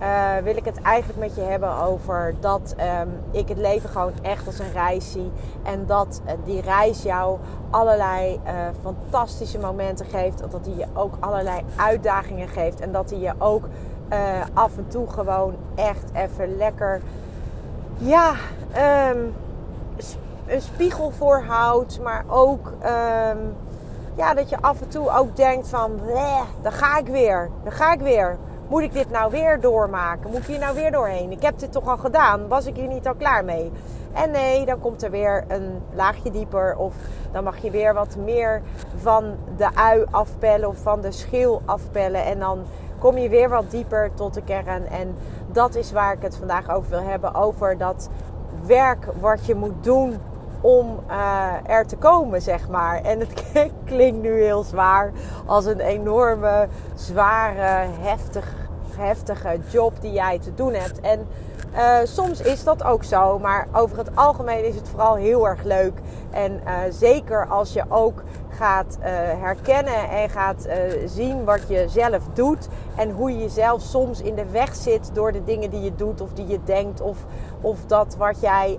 uh, wil ik het eigenlijk met je hebben over dat um, ik het leven gewoon echt als een reis zie. En dat uh, die reis jou allerlei uh, fantastische momenten geeft. Dat hij je ook allerlei uitdagingen geeft. En dat hij je ook af en toe gewoon echt even lekker. Ja, um, een spiegel voorhoudt. Maar ook. Um, ja, dat je af en toe ook denkt van, daar ga ik weer, daar ga ik weer moet ik dit nou weer doormaken? Moet ik hier nou weer doorheen? Ik heb dit toch al gedaan? Was ik hier niet al klaar mee? En nee, dan komt er weer een laagje dieper. Of dan mag je weer wat meer van de ui afpellen of van de schil afpellen. En dan kom je weer wat dieper tot de kern. En dat is waar ik het vandaag over wil hebben. Over dat werk wat je moet doen om uh, er te komen, zeg maar. En het klinkt nu heel zwaar als een enorme, zware, heftige, heftige job die jij te doen hebt. En uh, soms is dat ook zo, maar over het algemeen is het vooral heel erg leuk. En uh, zeker als je ook gaat uh, herkennen en gaat zien wat je zelf doet. En hoe je jezelf soms in de weg zit door de dingen die je doet of die je denkt. Of, of dat wat jij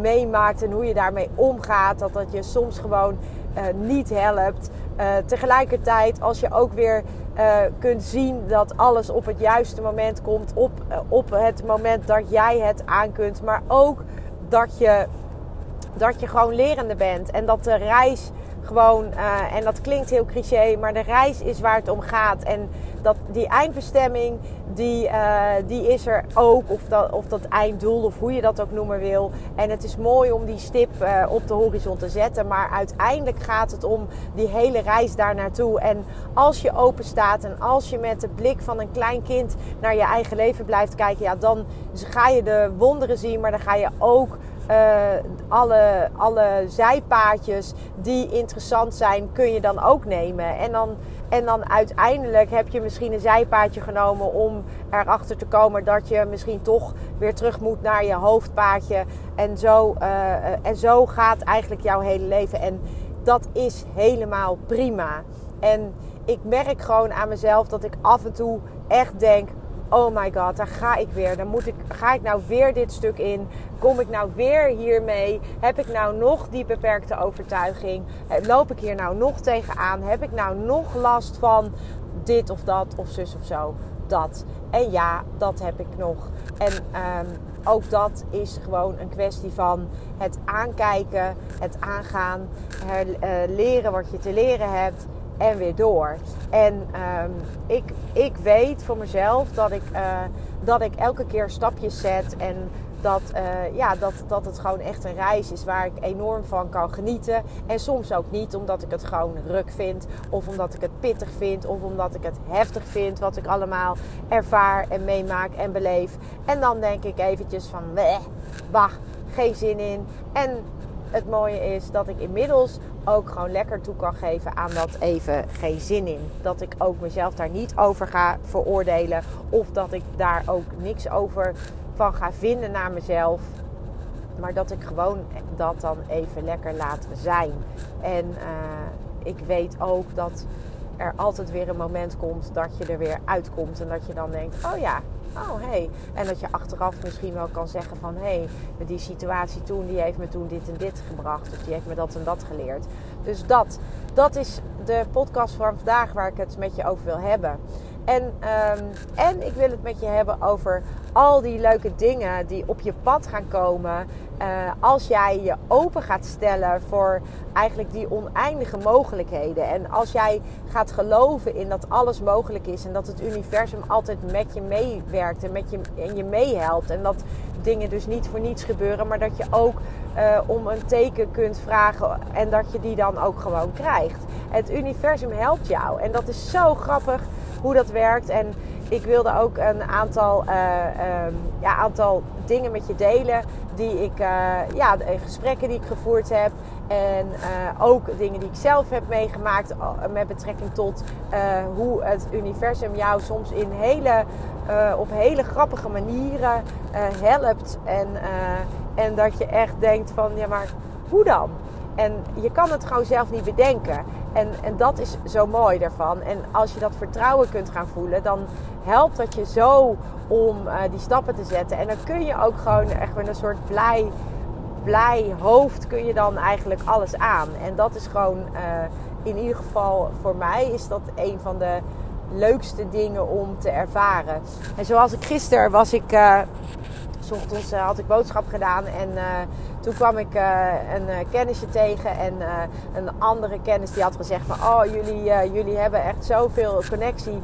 meemaakt en hoe je daarmee omgaat. Dat dat je soms gewoon niet helpt. tegelijkertijd als je ook weer kunt zien dat alles op het juiste moment komt. Op, op het moment dat jij het aan kunt. Maar ook dat je, dat je gewoon lerende bent. En dat de reis gewoon, uh, en dat klinkt heel cliché, maar de reis is waar het om gaat. En dat, die eindbestemming, die, uh, die is er ook. Of dat, of dat einddoel, of hoe je dat ook noemen wil. En het is mooi om die stip uh, op de horizon te zetten. Maar uiteindelijk gaat het om die hele reis daar naartoe. En als je open staat en als je met de blik van een klein kind naar je eigen leven blijft kijken, ja, dan ga je de wonderen zien, maar dan ga je ook alle, alle zijpaadjes die interessant zijn, kun je dan ook nemen. En dan, en dan uiteindelijk heb je misschien een zijpaadje genomen om erachter te komen dat je misschien toch weer terug moet naar je hoofdpaadje. En zo, uh, en zo gaat eigenlijk jouw hele leven. En dat is helemaal prima. En ik merk gewoon aan mezelf dat ik af en toe echt denk: oh my god, daar ga ik weer. Dan moet ik, ga ik nou weer dit stuk in? Kom ik nou weer hiermee? Heb ik nou nog die beperkte overtuiging? Eh, loop ik hier nou nog tegenaan? Heb ik nou nog last van dit of dat of zus of zo? Dat. En ja, dat heb ik nog. En um, ook dat is gewoon een kwestie van het aankijken, het aangaan, uh, leren wat je te leren hebt en weer door. En um, ik, ik weet voor mezelf dat ik, uh, dat ik elke keer stapjes zet en dat, uh, ja, dat, dat het gewoon echt een reis is waar ik enorm van kan genieten. En soms ook niet, omdat ik het gewoon ruk vind. Of omdat ik het pittig vind. Of omdat ik het heftig vind wat ik allemaal ervaar en meemaak en beleef. En dan denk ik eventjes van, bah, geen zin in. En het mooie is dat ik inmiddels ook gewoon lekker toe kan geven aan dat even geen zin in. Dat ik ook mezelf daar niet over ga veroordelen. Of dat ik daar ook niks over van ga vinden naar mezelf. Maar dat ik gewoon dat dan even lekker laat zijn. En uh, ik weet ook dat er altijd weer een moment komt dat je er weer uitkomt. En dat je dan denkt, oh ja, oh hey. En dat je achteraf misschien wel kan zeggen van hé, hey, die situatie toen, die heeft me toen dit en dit gebracht. Of die heeft me dat en dat geleerd. Dus dat, dat is de podcast van vandaag waar ik het met je over wil hebben. En, um, en ik wil het met je hebben over al die leuke dingen die op je pad gaan komen. Eh, als jij je open gaat stellen voor eigenlijk die oneindige mogelijkheden. En als jij gaat geloven in dat alles mogelijk is en dat het universum altijd met je meewerkt en met je, en je meehelpt. En dat dingen dus niet voor niets gebeuren, maar dat je ook uh, om een teken kunt vragen en dat je die dan ook gewoon krijgt. Het universum helpt jou en dat is zo grappig hoe dat werkt. En ik wilde ook een aantal, uh, um, ja, aantal dingen met je delen die ik, uh, ja, gesprekken die ik gevoerd heb. En uh, ook dingen die ik zelf heb meegemaakt met betrekking tot hoe het universum jou soms in hele, op hele grappige manieren helpt. En, en dat je echt denkt van, ja maar hoe dan? En je kan het gewoon zelf niet bedenken. En, en dat is zo mooi daarvan. En als je dat vertrouwen kunt gaan voelen, dan helpt dat je zo om uh, die stappen te zetten. En dan kun je ook gewoon echt met een soort blij, blij hoofd kun je dan eigenlijk alles aan. En dat is gewoon uh, in ieder geval voor mij is dat een van de leukste dingen om te ervaren. En zoals ik gisteren was ik. Uh, ochtends had ik boodschap gedaan en toen kwam ik uh, een kennisje tegen en een andere kennis die had gezegd van... Oh, jullie, jullie hebben echt zoveel connectie.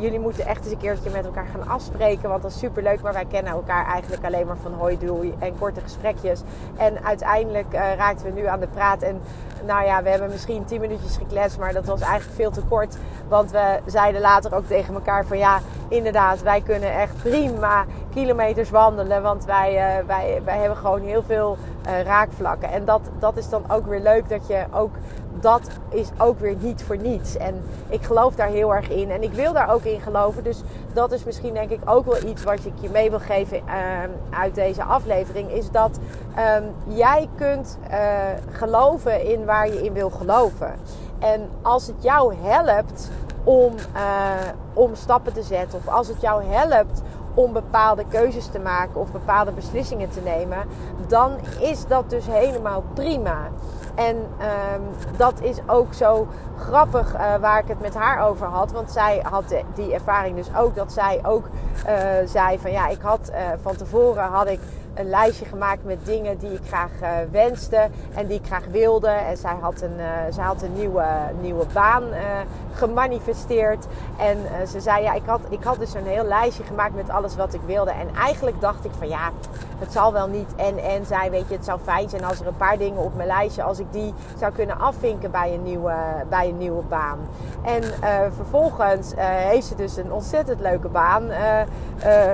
jullie moeten echt eens een keertje met elkaar gaan afspreken. Want dat is super leuk. Maar wij kennen elkaar eigenlijk alleen maar van hoi doei en korte gesprekjes. En uiteindelijk raakten we nu aan de praat. En nou ja, we hebben misschien 10 minuutjes gekletst. Maar dat was eigenlijk veel te kort. Want we zeiden later ook tegen elkaar van ja, inderdaad, wij kunnen echt prima kilometers wandelen. Want wij, wij, wij hebben gewoon heel veel uh, raakvlakken. En dat, dat is dan ook weer leuk dat je ook dat is ook weer niet voor niets. En ik geloof daar heel erg in. En ik wil daar ook in geloven. Dus dat is misschien denk ik ook wel iets wat ik je mee wil geven uh, uit deze aflevering. Is dat um, jij kunt uh, geloven in waar je in wil geloven. En als het jou helpt om, om stappen te zetten. Of als het jou helpt om bepaalde keuzes te maken of bepaalde beslissingen te nemen, dan is dat dus helemaal prima. En um, dat is ook zo grappig uh, waar ik het met haar over had. Want zij had die ervaring dus ook. Dat zij ook uh, zei van ja, ik had uh, van tevoren had ik een lijstje gemaakt met dingen die ik graag uh, wenste en die ik graag wilde. En zij had een, uh, zij had een nieuwe, nieuwe baan uh, gemanifesteerd. En ze zei, ja, ik had, ik had dus een heel lijstje gemaakt met alles wat ik wilde. En eigenlijk dacht ik van, ja, het zal wel niet en en zijn. Weet je, het zou fijn zijn als er een paar dingen op mijn lijstje, als ik die zou kunnen afvinken bij een nieuwe, bij een nieuwe baan. En vervolgens heeft ze dus een ontzettend leuke baan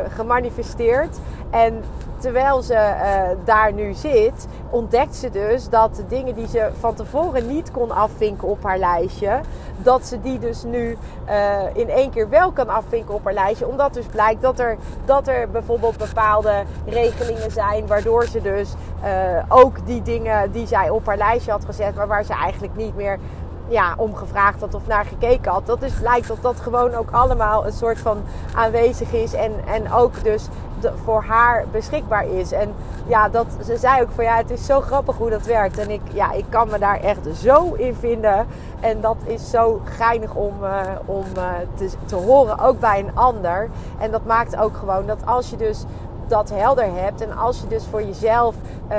gemanifesteerd. En terwijl ze uh, daar nu zit, ontdekt ze dus dat de dingen die ze van tevoren niet kon afvinken op haar lijstje, dat ze die dus nu uh, in één keer wel kan afvinken op haar lijstje. Omdat dus blijkt dat er, dat er bijvoorbeeld bepaalde regelingen zijn, waardoor ze dus uh, ook die dingen die zij op haar lijstje had gezet, maar waar ze eigenlijk niet meer ja, om gevraagd had of naar gekeken had. Dat dus lijkt dat dat gewoon ook allemaal een soort van aanwezig is. En, en ook dus voor haar beschikbaar is. En ja, dat, ze zei ook van ja, het is zo grappig hoe dat werkt. En ik, ja, ik kan me daar echt zo in vinden. En dat is zo geinig om, uh, om uh, te, te horen, ook bij een ander. En dat maakt ook gewoon dat als je dus dat helder hebt. En als je dus voor jezelf uh,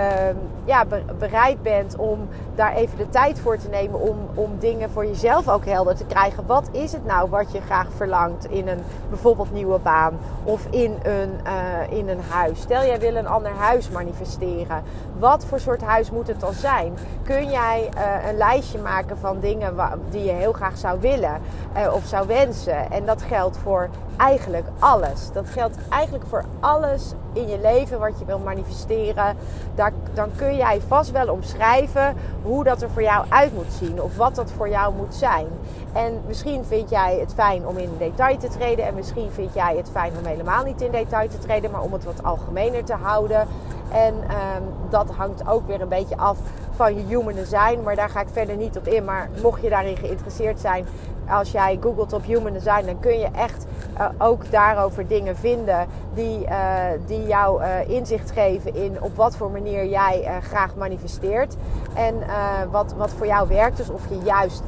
ja, bereid bent om daar even de tijd voor te nemen om, om dingen voor jezelf ook helder te krijgen. Wat is het nou wat je graag verlangt in een bijvoorbeeld nieuwe baan of in een, uh, in een huis? Stel jij wil een ander huis manifesteren. Wat voor soort huis moet het dan zijn? Kun jij uh, een lijstje maken van dingen die je heel graag zou willen of zou wensen? En dat geldt voor eigenlijk alles. Dat geldt eigenlijk voor alles in je leven wat je wil manifesteren. Daar, dan kun jij vast wel omschrijven hoe dat er voor jou uit moet zien. Of wat dat voor jou moet zijn. En misschien vind jij het fijn om in detail te treden. En misschien vind jij het fijn om helemaal niet in detail te treden. Maar om het wat algemener te houden. En um, dat hangt ook weer een beetje af van je human design. Maar daar ga ik verder niet op in. Maar mocht je daarin geïnteresseerd zijn, als jij googelt op human design, dan kun je echt uh, ook daarover dingen vinden die, uh, die jou uh, inzicht geven in op wat voor manier jij uh, graag manifesteert. En wat, wat voor jou werkt. Dus of je juist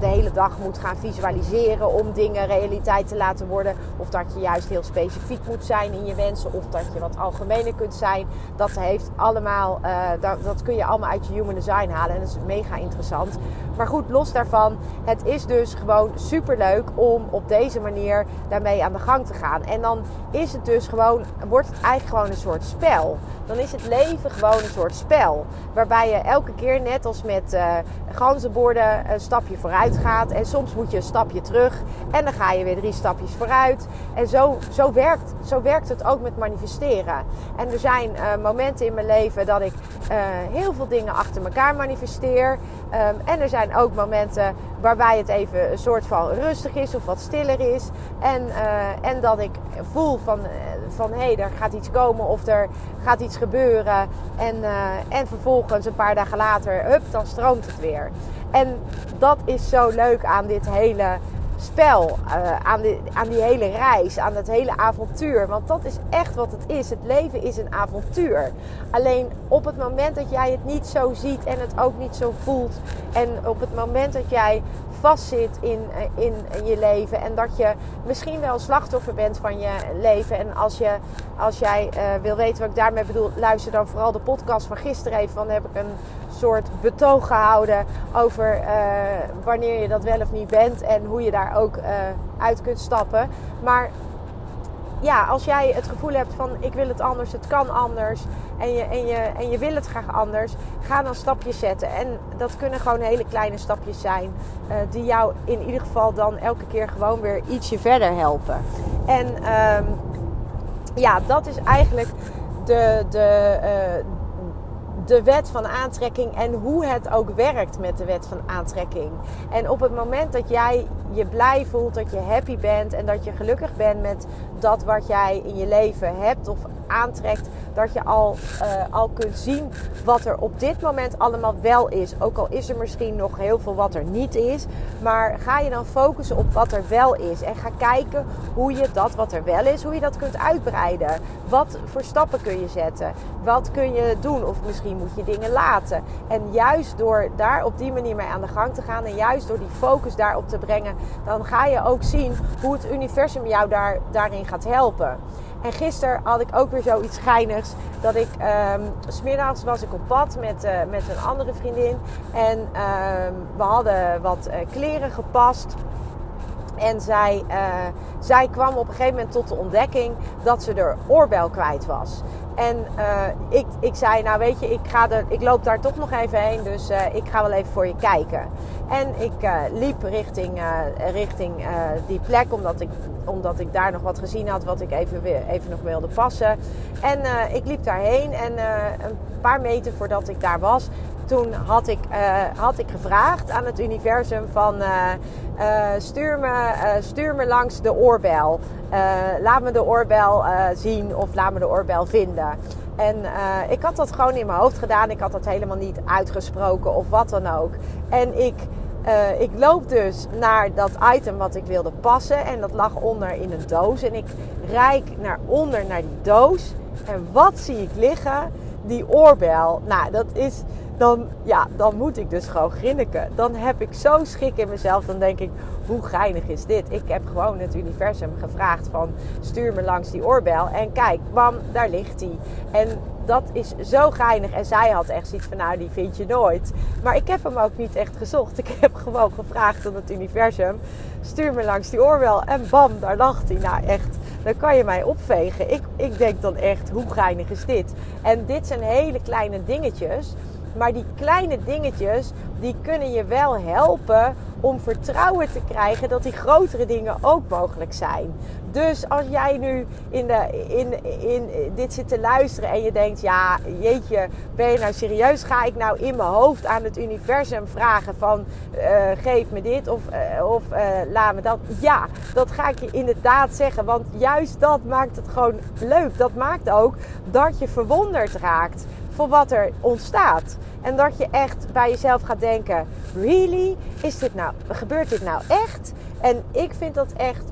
de hele dag moet gaan visualiseren om dingen realiteit te laten worden. Of dat je juist heel specifiek moet zijn in je wensen. Of dat je wat algemener kunt zijn. Dat heeft allemaal, dat, dat kun je allemaal uit je human design halen. En dat is mega interessant. Maar goed, los daarvan. Het is dus gewoon super leuk om op deze manier daarmee aan de gang te gaan. En dan is het dus gewoon, wordt het eigenlijk gewoon een soort spel. Dan is het leven gewoon een soort spel. Waarbij je elke keer, net als met uh, ganzenborden, een stapje vooruit gaat. En soms moet je een stapje terug. En dan ga je weer drie stapjes vooruit. En zo, zo, werkt, zo werkt het ook met manifesteren. En er zijn uh, momenten in mijn leven dat ik uh, heel veel dingen achter elkaar manifesteer. Um, en er zijn ook momenten waarbij het even een soort van rustig is of wat stiller is. En, uh, en dat ik voel van, van hé, hey, er gaat iets komen of er gaat iets gebeuren. En, uh, en vervolgens een paar dagen later, hup, dan stroomt het weer. En dat is zo leuk aan dit hele spel, uh, aan, die, aan die hele reis, aan het hele avontuur. Want dat is echt wat het is. Het leven is een avontuur. Alleen op het moment dat jij het niet zo ziet en het ook niet zo voelt. En op het moment dat jij vastzit in, eh, in, je leven. En dat je misschien wel slachtoffer bent van je leven. En als, je, als jij uh, wil weten wat ik daarmee bedoel, luister dan vooral de podcast van gisteren even. Want dan heb ik een soort betoog gehouden over uh, wanneer je dat wel of niet bent. En hoe je daar ook uit kunt stappen. Maar ja, als jij het gevoel hebt van ik wil het anders, het kan anders en je, en je, en je wil het graag anders, ga dan stapjes zetten. En dat kunnen gewoon hele kleine stapjes zijn, uh, die jou in ieder geval dan elke keer gewoon weer ietsje verder helpen. En um, ja, dat is eigenlijk de, de, uh, de wet van aantrekking en hoe het ook werkt met de wet van aantrekking. En op het moment dat jij je blij voelt, dat je happy bent en dat je gelukkig bent met dat wat jij in je leven hebt of aantrekt, dat je al, uh, al kunt zien wat er op dit moment allemaal wel is. Ook al is er misschien nog heel veel wat er niet is. Maar ga je dan focussen op wat er wel is. En ga kijken hoe je dat wat er wel is, hoe je dat kunt uitbreiden. Wat voor stappen kun je zetten? Wat kun je doen? Of misschien moet je dingen laten. En juist door daar op die manier mee aan de gang te gaan. En juist door die focus daarop te brengen. Dan ga je ook zien hoe het universum jou daar, daarin gaat helpen. En gisteren had ik ook weer zoiets geinigs. Dat ik, um, smiddags was ik op pad met, uh, met een andere vriendin. En um, we hadden wat uh, kleren gepast. En zij, uh, zij kwam op een gegeven moment tot de ontdekking dat ze er oorbel kwijt was. En uh, ik, ik zei, nou weet je, ik, ga er, ik loop daar toch nog even heen, dus uh, ik ga wel even voor je kijken. En ik uh, liep richting, richting die plek, omdat ik, omdat ik daar nog wat gezien had wat ik even, even nog wilde passen. En ik liep daarheen en een paar meter voordat ik daar was, toen had ik, had ik gevraagd aan het universum van stuur, me, stuur me langs de oorbel. laat me de oorbel zien of laat me de oorbel vinden. En ik had dat gewoon in mijn hoofd gedaan. Ik had dat helemaal niet uitgesproken of wat dan ook. En ik, ik loop dus naar dat item wat ik wilde passen. En dat lag onder in een doos. En ik rijk naar onder naar die doos. En wat zie ik liggen? Die oorbel. Nou, dat is dan, ja, dan moet ik dus gewoon grinniken. Dan heb ik zo schik in mezelf. Dan denk ik, hoe geinig is dit? Ik heb gewoon het universum gevraagd van stuur me langs die oorbel. En kijk, bam, daar ligt hij. En dat is zo geinig. En zij had echt zoiets van, nou, die vind je nooit. Maar ik heb hem ook niet echt gezocht. Ik heb gewoon gevraagd aan het universum, stuur me langs die oorbel. En bam, daar lag hij. Nou, echt, dan kan je mij opvegen. Ik, ik denk dan echt, hoe geinig is dit? En dit zijn hele kleine dingetjes maar die kleine dingetjes, die kunnen je wel helpen om vertrouwen te krijgen dat die grotere dingen ook mogelijk zijn. Dus als jij nu in, de, in, in dit zit te luisteren en je denkt, ja, jeetje, ben je nou serieus? Ga ik nou in mijn hoofd aan het universum vragen van, uh, geef me dit of, uh, of uh, laat me dat? Ja, dat ga ik je inderdaad zeggen, want juist dat maakt het gewoon leuk. Dat maakt ook dat je verwonderd raakt voor wat er ontstaat. En dat je echt bij jezelf gaat denken: really? Is dit nou, gebeurt dit nou echt? En ik vind dat echt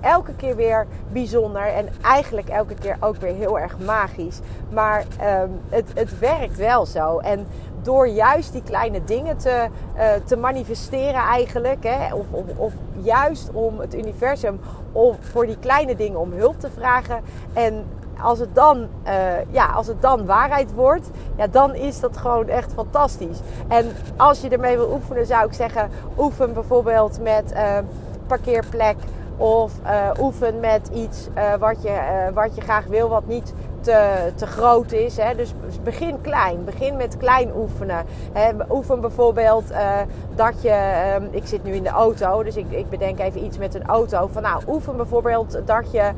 elke keer weer bijzonder en eigenlijk elke keer ook weer heel erg magisch. Maar ehm, het, het werkt wel zo. En door juist die kleine dingen te, uh, te manifesteren eigenlijk. Hè, of, of, of, juist om het universum om, voor die kleine dingen om hulp te vragen. En als het dan, uh, ja, als het dan waarheid wordt, ja, dan is dat gewoon echt fantastisch. En als je ermee wil oefenen, zou ik zeggen: oefen bijvoorbeeld met uh, parkeerplek. Of uh, oefen met iets wat, je, wat je graag wil, wat niet te, te groot is. Hè. Dus begin klein. Begin met klein oefenen. Hè. Oefen bijvoorbeeld uh, dat je... Um, ik zit nu in de auto, dus ik, ik bedenk even iets met een auto. Van nou, oefen bijvoorbeeld dat je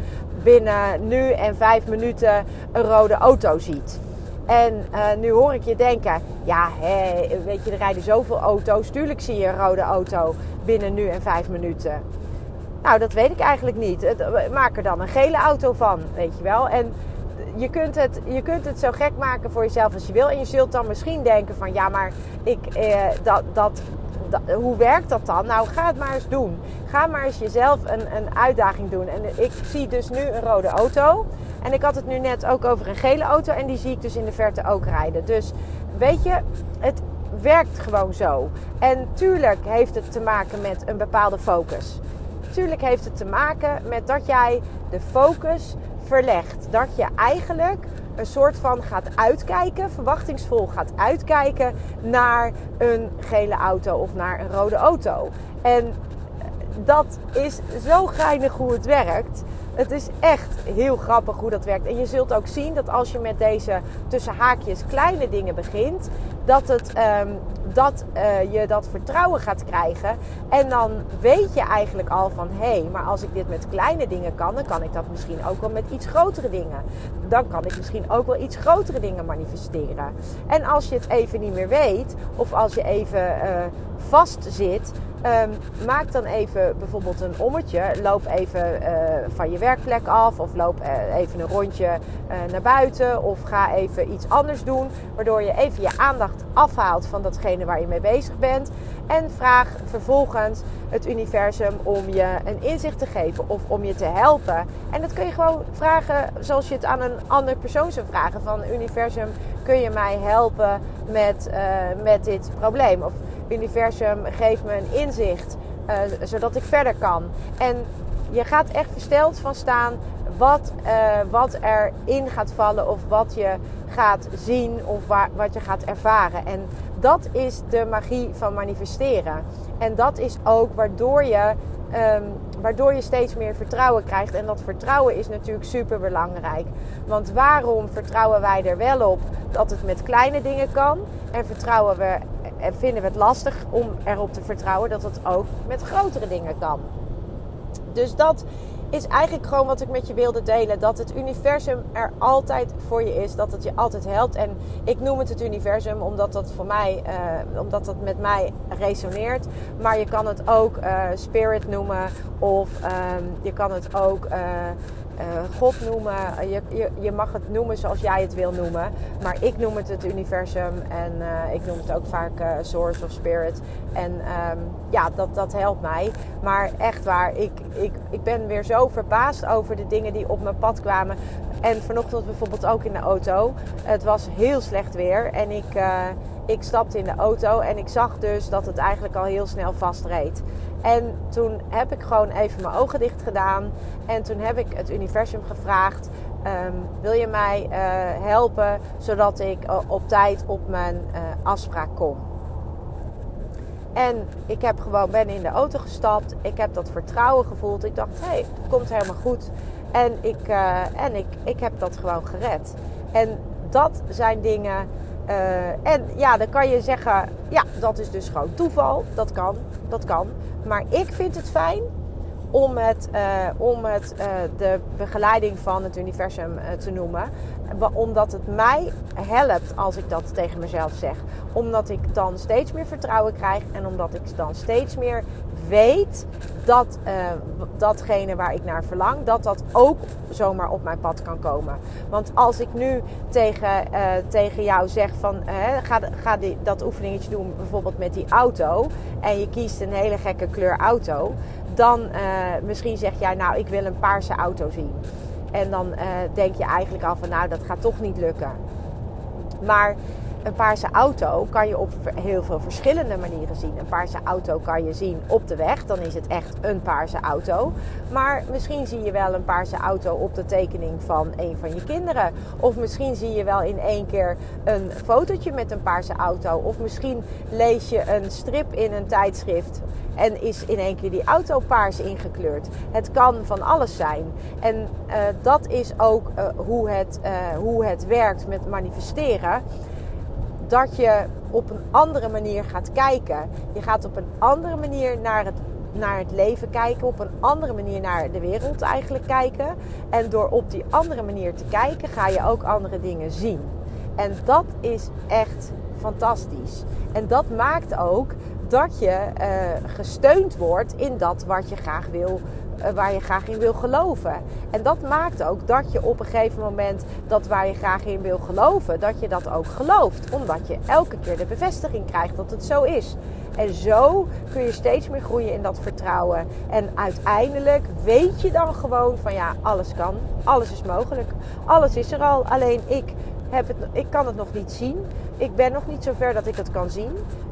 binnen nu en vijf minuten een rode auto ziet. En uh, nu hoor ik je denken, ja, hé, weet je, er rijden zoveel auto's. Tuurlijk zie je een rode auto binnen nu en vijf minuten. Nou, dat weet ik eigenlijk niet. Maak er dan een gele auto van, weet je wel. En je kunt, het, je kunt het zo gek maken voor jezelf als je wil. En je zult dan misschien denken van ja, maar ik, eh, dat, dat, hoe werkt dat dan? Nou, ga het maar eens doen. Ga maar eens jezelf een, een uitdaging doen. En ik zie dus nu een rode auto. En ik had het nu net ook over een gele auto. En die zie ik dus in de verte ook rijden. Dus weet je, het werkt gewoon zo. En tuurlijk heeft het te maken met een bepaalde focus. Tuurlijk heeft het te maken met dat jij de focus verlegt. Dat je eigenlijk een soort van gaat uitkijken, verwachtingsvol gaat uitkijken naar een gele auto of naar een rode auto. En dat is zo geinig hoe het werkt. Het is echt heel grappig hoe dat werkt. En je zult ook zien dat als je met deze tussen haakjes kleine dingen begint, dat, het, um, dat uh, je dat vertrouwen gaat krijgen. En dan weet je eigenlijk al van hé, hey, maar als ik dit met kleine dingen kan, dan kan ik dat misschien ook wel met iets grotere dingen. Dan kan ik misschien ook wel iets grotere dingen manifesteren. En als je het even niet meer weet, of als je even uh, vast zit, Um, maak dan even bijvoorbeeld een ommetje. Loop even uh, van je werkplek af. Of loop uh, even een rondje uh, naar buiten. Of ga even iets anders doen. Waardoor je even je aandacht afhaalt van datgene waar je mee bezig bent. En vraag vervolgens het universum om je een inzicht te geven. Of om je te helpen. En dat kun je gewoon vragen zoals je het aan een andere persoon zou vragen. Van universum kun je mij helpen met, met dit probleem. Of universum geeft me een inzicht, uh, zodat ik verder kan. En je gaat echt versteld van staan wat, uh, wat erin gaat vallen of wat je gaat zien of wat je gaat ervaren. En dat is de magie van manifesteren. En dat is ook waardoor je, um, waardoor je steeds meer vertrouwen krijgt. En dat vertrouwen is natuurlijk super belangrijk. Want waarom vertrouwen wij er wel op dat het met kleine dingen kan? En vertrouwen we en vinden we het lastig om erop te vertrouwen dat het ook met grotere dingen kan. Dus dat is eigenlijk gewoon wat ik met je wilde delen. Dat het universum er altijd voor je is. Dat het je altijd helpt. En ik noem het het universum omdat dat voor mij, uh, omdat dat met mij resoneert. Maar je kan het ook uh, spirit noemen. Of um, je kan het ook uh, God noemen. Je, je, je, mag het noemen zoals jij het wil noemen. Maar ik noem het het universum. En uh, ik noem het ook vaak uh, source of spirit. En um, ja, dat, dat helpt mij. Maar echt waar, ik, ik, ik ben weer zo verbaasd over de dingen die op mijn pad kwamen. En vanochtend bijvoorbeeld ook in de auto. Het was heel slecht weer. En ik, ik stapte in de auto en ik zag dus dat het eigenlijk al heel snel vastreed. En toen heb ik gewoon even mijn ogen dicht gedaan. En toen heb ik het universum gevraagd: um, wil je mij uh, helpen zodat ik uh, op tijd op mijn uh, afspraak kom? En ik heb gewoon, ben in de auto gestapt. Ik heb dat vertrouwen gevoeld. Ik dacht, hé, hey, het komt helemaal goed. En, ik, en ik, ik heb dat gewoon gered. En dat zijn dingen uh, en ja, dan kan je zeggen, ja, dat is dus gewoon toeval. Dat kan, dat kan. Maar ik vind het fijn om, het, uh, om het, uh, de begeleiding van het universum te noemen. Omdat het mij helpt als ik dat tegen mezelf zeg. Omdat ik dan steeds meer vertrouwen krijg en omdat ik dan steeds meer weet dat uh, datgene waar ik naar verlang, dat dat ook zomaar op mijn pad kan komen. Want als ik nu tegen, uh, tegen jou zeg van ga, ga die, dat oefeningetje doen bijvoorbeeld met die auto en je kiest een hele gekke kleur auto, dan uh, misschien zeg jij, nou, ik wil een paarse auto zien. En dan denk je eigenlijk al van, nou, dat gaat toch niet lukken. Maar een paarse auto kan je op heel veel verschillende manieren zien. Een paarse auto kan je zien op de weg, dan is het echt een paarse auto. Maar misschien zie je wel een paarse auto op de tekening van een van je kinderen. Of misschien zie je wel in één keer een fotootje met een paarse auto. Of misschien lees je een strip in een tijdschrift en is in één keer die auto paars ingekleurd. Het kan van alles zijn. En uh, dat is ook uh, hoe, het, uh, hoe het werkt met manifesteren dat je op een andere manier gaat kijken. Je gaat op een andere manier naar het, naar het leven kijken, op een andere manier naar de wereld eigenlijk kijken. En door op die andere manier te kijken, ga je ook andere dingen zien. En dat is echt fantastisch. En dat maakt ook dat je uh, gesteund wordt in dat wat je graag wil eh, waar je graag in wil geloven. En dat maakt ook dat je op een gegeven moment dat waar je graag in wil geloven, dat je dat ook gelooft. Omdat je elke keer de bevestiging krijgt dat het zo is. En zo kun je steeds meer groeien in dat vertrouwen. En uiteindelijk weet je dan gewoon van ja, alles kan. Alles is mogelijk. Alles is er al. Alleen ik, heb het, ik kan het nog niet zien. Ik ben nog niet zo ver dat ik het kan zien.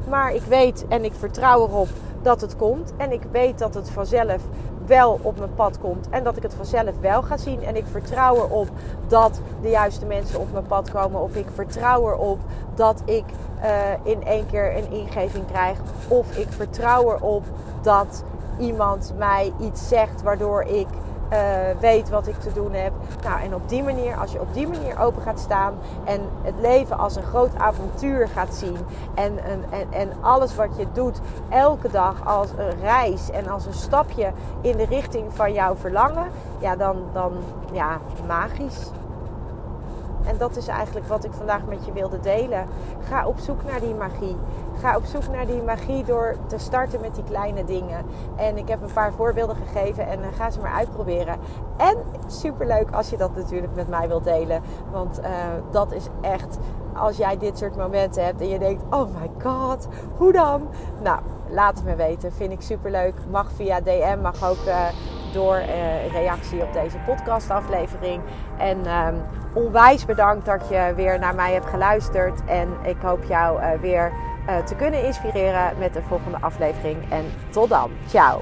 Maar ik weet en ik vertrouw erop dat het komt. En ik weet dat het vanzelf wel op mijn pad komt. En dat ik het vanzelf wel ga zien. En ik vertrouw erop dat de juiste mensen op mijn pad komen. Of ik vertrouw erop dat ik uh, in één keer een ingeving krijg. Of ik vertrouw erop dat iemand mij iets zegt waardoor ik uh, weet wat ik te doen heb. Nou, en op die manier, als je op die manier open gaat staan en het leven als een groot avontuur gaat zien en, en, en, en alles wat je doet elke dag als een reis en als een stapje in de richting van jouw verlangen, ja, dan, dan ja, magisch. En dat is eigenlijk wat ik vandaag met je wilde delen. Ga op zoek naar die magie. Ga op zoek naar die magie door te starten met die kleine dingen. En ik heb een paar voorbeelden gegeven en uh, ga ze maar uitproberen. En superleuk als je dat natuurlijk met mij wilt delen. Want uh, dat is echt, als jij dit soort momenten hebt en je denkt, oh my god, hoe dan? Nou, laat het me weten. Vind ik superleuk. Mag via DM, mag ook... Uh, door uh, reactie op deze podcastaflevering. En um, onwijs bedankt dat je weer naar mij hebt geluisterd. En ik hoop jou uh, weer uh, te kunnen inspireren met de volgende aflevering. En tot dan. Ciao.